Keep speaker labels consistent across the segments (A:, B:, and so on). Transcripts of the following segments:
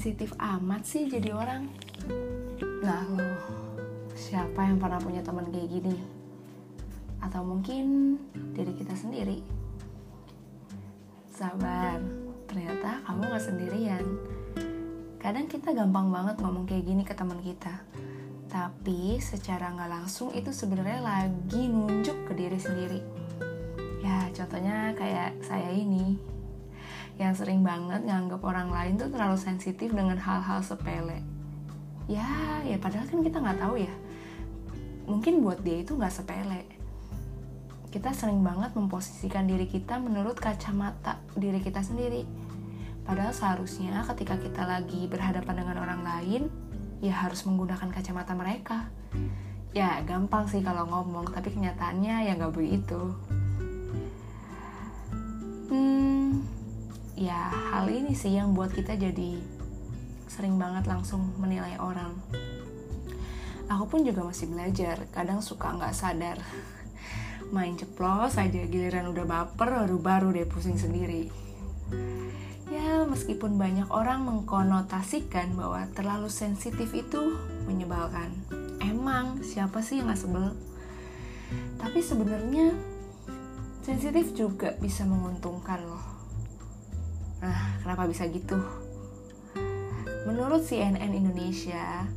A: sensitif amat sih jadi orang? Nah lo, siapa yang pernah punya teman kayak gini? Atau mungkin diri kita sendiri? Sabar, ternyata kamu gak sendirian. Kadang kita gampang banget ngomong kayak gini ke teman kita. Tapi secara nggak langsung itu sebenarnya lagi nunjuk ke diri sendiri. Ya contohnya kayak saya ini yang sering banget nganggap orang lain tuh terlalu sensitif dengan hal-hal sepele. Ya, ya padahal kan kita nggak tahu ya. Mungkin buat dia itu nggak sepele. Kita sering banget memposisikan diri kita menurut kacamata diri kita sendiri. Padahal seharusnya ketika kita lagi berhadapan dengan orang lain, ya harus menggunakan kacamata mereka. Ya gampang sih kalau ngomong, tapi kenyataannya ya nggak begitu. Hmm, ya hal ini sih yang buat kita jadi sering banget langsung menilai orang. Aku pun juga masih belajar, kadang suka nggak sadar. Main ceplos aja giliran udah baper baru-baru deh pusing sendiri. Ya, meskipun banyak orang mengkonotasikan bahwa terlalu sensitif itu menyebalkan. Emang siapa sih yang gak sebel? Tapi sebenarnya sensitif juga bisa menguntungkan loh. Kenapa bisa gitu? Menurut CNN Indonesia,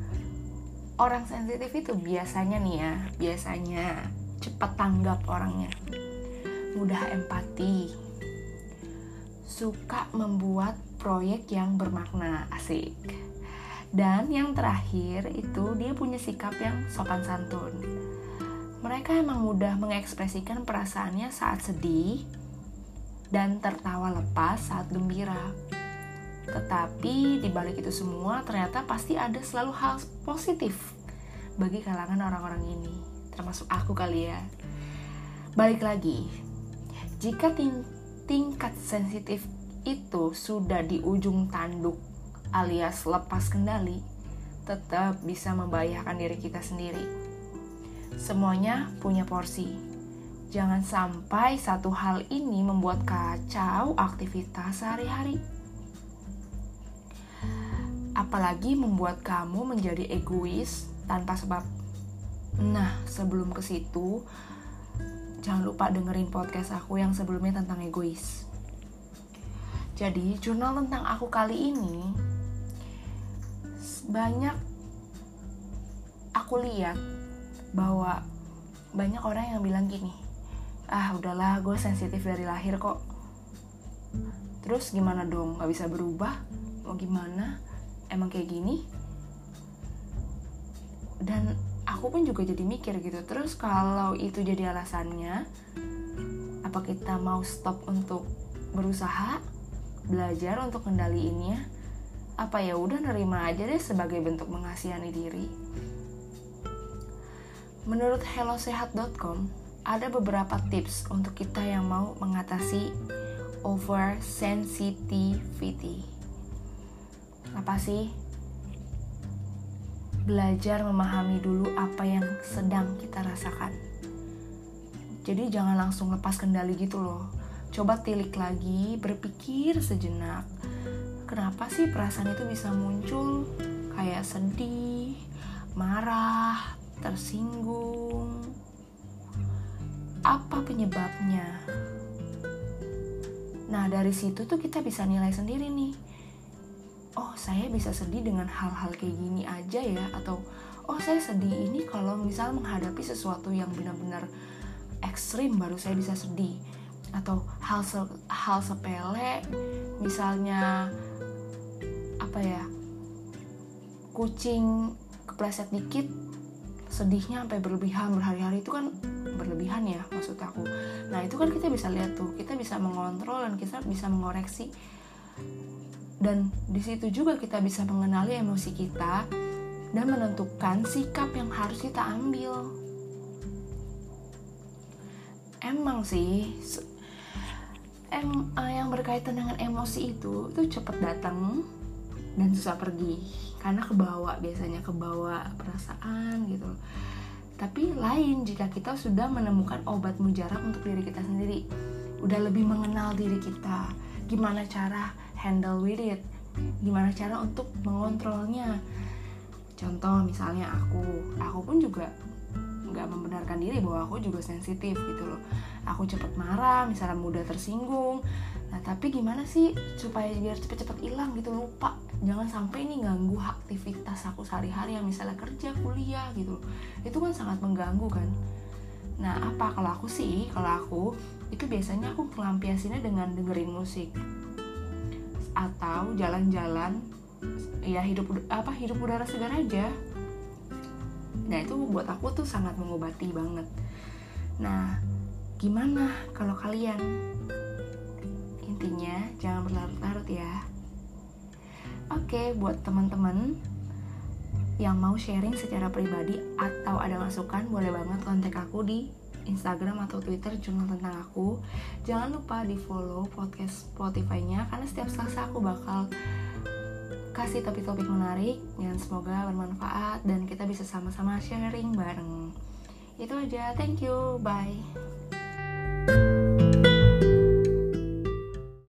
A: orang sensitif itu biasanya nih ya, biasanya cepat tanggap orangnya. Mudah empati, suka membuat proyek yang bermakna asik dan yang terakhir itu dia punya sikap yang sopan santun mereka emang mudah mengekspresikan perasaannya saat sedih dan tertawa lepas saat gembira tetapi di balik itu semua ternyata pasti ada selalu hal positif bagi kalangan orang-orang ini termasuk aku kali ya balik lagi jika tingkat sensitif itu sudah di ujung tanduk alias lepas kendali, tetap bisa membahayakan diri kita sendiri. Semuanya punya porsi. Jangan sampai satu hal ini membuat kacau aktivitas sehari-hari. Apalagi membuat kamu menjadi egois tanpa sebab. Nah, sebelum ke situ, jangan lupa dengerin podcast aku yang sebelumnya tentang egois. Jadi, jurnal tentang aku kali ini banyak aku lihat bahwa banyak orang yang bilang gini, ah udahlah gue sensitif dari lahir kok. Terus gimana dong? Gak bisa berubah? Mau gimana? Emang kayak gini? Dan aku pun juga jadi mikir gitu terus kalau itu jadi alasannya apa kita mau stop untuk berusaha belajar untuk kendaliinnya apa ya udah nerima aja deh sebagai bentuk mengasihani diri menurut hellosehat.com ada beberapa tips untuk kita yang mau mengatasi oversensitivity apa sih belajar memahami dulu apa yang sedang kita rasakan. Jadi jangan langsung lepas kendali gitu loh. Coba tilik lagi, berpikir sejenak. Kenapa sih perasaan itu bisa muncul? Kayak sedih, marah, tersinggung. Apa penyebabnya? Nah, dari situ tuh kita bisa nilai sendiri nih. Oh saya bisa sedih dengan hal-hal kayak gini aja ya? Atau oh saya sedih ini kalau misal menghadapi sesuatu yang benar-benar ekstrim baru saya bisa sedih. Atau hal se hal sepele misalnya apa ya kucing kepleset dikit sedihnya sampai berlebihan berhari-hari itu kan berlebihan ya maksud aku nah itu kan kita bisa lihat tuh kita bisa mengontrol dan kita bisa mengoreksi dan di situ juga kita bisa mengenali emosi kita dan menentukan sikap yang harus kita ambil. Emang sih em eh, yang berkaitan dengan emosi itu itu cepat datang dan susah pergi karena kebawa biasanya kebawa perasaan gitu. Tapi lain jika kita sudah menemukan obat mujarab untuk diri kita sendiri, udah lebih mengenal diri kita, gimana cara handle with it gimana cara untuk mengontrolnya. Contoh misalnya aku aku pun juga nggak membenarkan diri bahwa aku juga sensitif gitu loh. Aku cepet marah misalnya mudah tersinggung nah tapi gimana sih supaya biar cepet-cepet hilang gitu? Lupa. Jangan sampai ini ganggu aktivitas aku sehari-hari yang misalnya kerja kuliah gitu. Itu kan sangat mengganggu kan? Nah apa? Kalau aku sih kalau aku itu biasanya aku melampiasinya dengan dengerin musik. Atau jalan-jalan ya hidup apa hidup udara segar aja. Nah itu buat aku tuh sangat mengobati banget. Nah gimana kalau kalian intinya jangan berlarut-larut ya oke buat teman-teman yang mau sharing secara pribadi atau ada masukan boleh banget kontak aku di Instagram atau Twitter jurnal tentang aku. Jangan lupa di follow podcast Spotify-nya karena setiap Selasa aku bakal kasih topik-topik menarik yang semoga bermanfaat dan kita bisa sama-sama sharing bareng. Itu aja, thank you, bye.